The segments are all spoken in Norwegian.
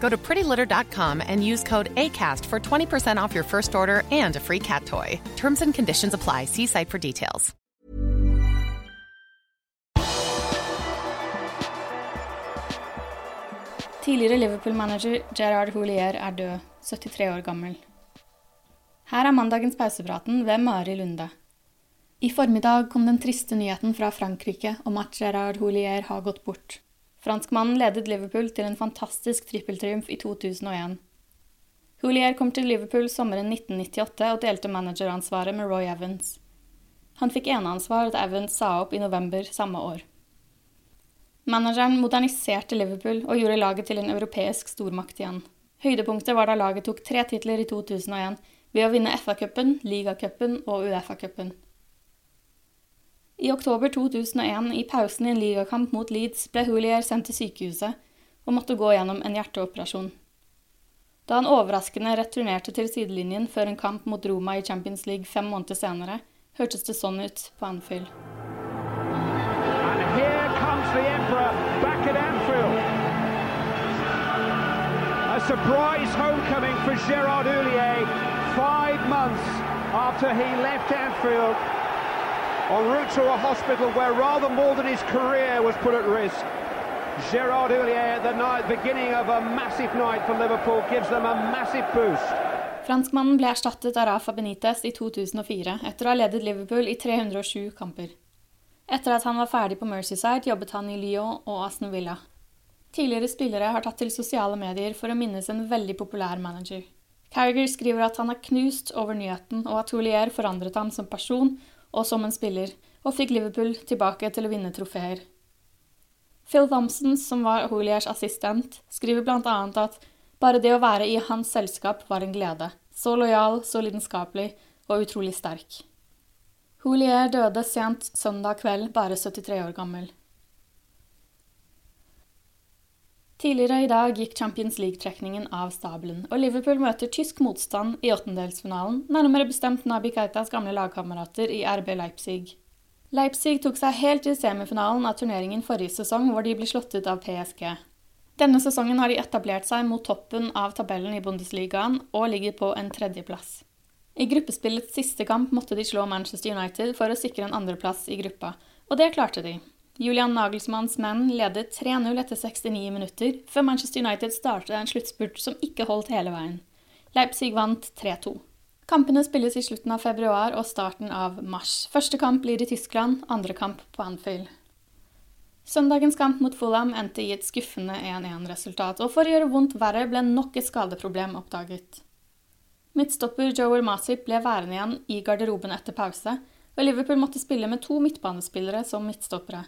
Go to prettylitter.com and use code ACAST for 20% off your first order and a free cat toy. Terms and conditions apply. See site for details. Tidligere Liverpool-manager Gerard Houllier er død, 73 år gammel. Her er mandagens pausepraten ved Mari Lunde. I formiddag kom den triste nyheten fra Frankrike om at Gerard Houllier har gått bort. Franskmannen ledet Liverpool til en fantastisk trippeltriumf i 2001. Hoolier kom til Liverpool sommeren 1998 og delte manageransvaret med Roy Evans. Han fikk eneansvar da Evans sa opp i november samme år. Manageren moderniserte Liverpool og gjorde laget til en europeisk stormakt igjen. Høydepunktet var da laget tok tre titler i 2001 ved å vinne FA-cupen, ligacupen og Uefa-cupen. I oktober 2001, i pausen i en ligakamp mot Leeds, ble Hoolier sendt til sykehuset og måtte gå gjennom en hjerteoperasjon. Da han overraskende returnerte til sidelinjen før en kamp mot Roma i Champions League fem måneder senere, hørtes det sånn ut på Anfield. Anfield. Five months after he left Anfield en route to a hospital where rather more than his career was put at risk. Gerard Houllier, the night, beginning of a massive night for Liverpool, gives them a massive boost. Franskmannen ble erstattet av Rafa Benitez i 2004 etter å ha ledet Liverpool i 307 kamper. Etter at han var ferdig på Mercyside, jobbet han i Lyon og Aston Villa. Tidligere spillere har tatt til sosiale medier for å minnes en veldig populær manager. Carriger skriver at han er knust over nyheten, og at Houllier forandret ham som person og som en spiller, og fikk Liverpool tilbake til å vinne trofeer. Phil Thompson, som var Holiers assistent, skriver bl.a. at bare det å være i hans selskap var en glede. Så lojal, så lidenskapelig og utrolig sterk. Holier døde sent søndag kveld, bare 73 år gammel. Tidligere i dag gikk Champions League-trekningen av stabelen, og Liverpool møter tysk motstand i åttendelsfinalen, nærmere bestemt Nabi Keitas gamle lagkamerater i RB Leipzig. Leipzig tok seg helt til semifinalen av turneringen forrige sesong, hvor de ble slått ut av PSG. Denne sesongen har de etablert seg mot toppen av tabellen i Bundesligaen og ligger på en tredjeplass. I gruppespillets siste kamp måtte de slå Manchester United for å sikre en andreplass i gruppa, og det klarte de. Julian Nagelsmanns menn ledet 3-0 etter 69 minutter, før Manchester United startet en sluttspurt som ikke holdt hele veien. Leipzig vant 3-2. Kampene spilles i slutten av februar og starten av mars. Første kamp blir i Tyskland, andre kamp på Anfield. Søndagens kamp mot Fulham endte i et skuffende 1-1-resultat, og for å gjøre vondt verre ble nok et skadeproblem oppdaget. Midtstopper Joel Masip ble værende igjen i garderoben etter pause, og Liverpool måtte spille med to midtbanespillere som midtstoppere.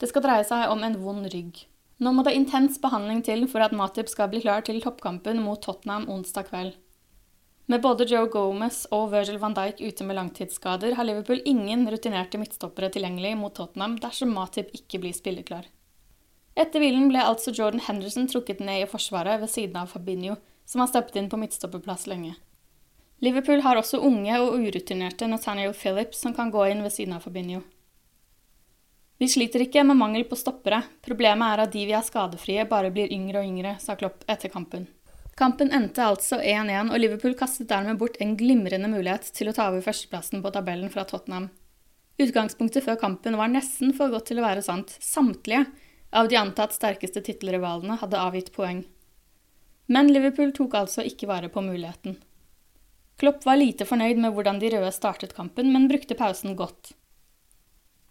Det skal dreie seg om en vond rygg. Nå må det intens behandling til for at Matip skal bli klar til toppkampen mot Tottenham onsdag kveld. Med både Joe Gomez og Virgil van Dijk ute med langtidsskader, har Liverpool ingen rutinerte midtstoppere tilgjengelig mot Tottenham dersom Matip ikke blir spilleklar. Etter hvilen ble altså Jordan Henderson trukket ned i forsvaret ved siden av Fabinho, som har steppet inn på midtstopperplass lenge. Liverpool har også unge og urutinerte Nathaniel Phillips som kan gå inn ved siden av Fabinho. Vi sliter ikke med mangel på stoppere, problemet er at de vi er skadefrie, bare blir yngre og yngre, sa Klopp etter kampen. Kampen endte altså 1-1, og Liverpool kastet dermed bort en glimrende mulighet til å ta over førsteplassen på tabellen fra Tottenham. Utgangspunktet før kampen var nesten for godt til å være sant. Samtlige av de antatt sterkeste tittelrivalene hadde avgitt poeng. Men Liverpool tok altså ikke vare på muligheten. Klopp var lite fornøyd med hvordan de røde startet kampen, men brukte pausen godt.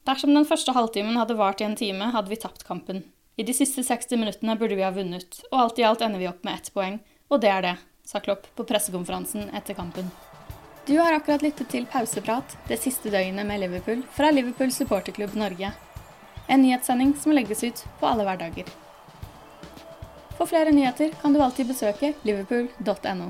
Dersom den første halvtimen hadde vart i en time, hadde vi tapt kampen. I de siste 60 minuttene burde vi ha vunnet, og alt i alt ender vi opp med ett poeng. Og det er det, sa Klopp på pressekonferansen etter kampen. Du har akkurat lyttet til Pauseprat, det siste døgnet med Liverpool, fra Liverpool supporterklubb Norge. En nyhetssending som legges ut på alle hverdager. For flere nyheter kan du alltid besøke liverpool.no.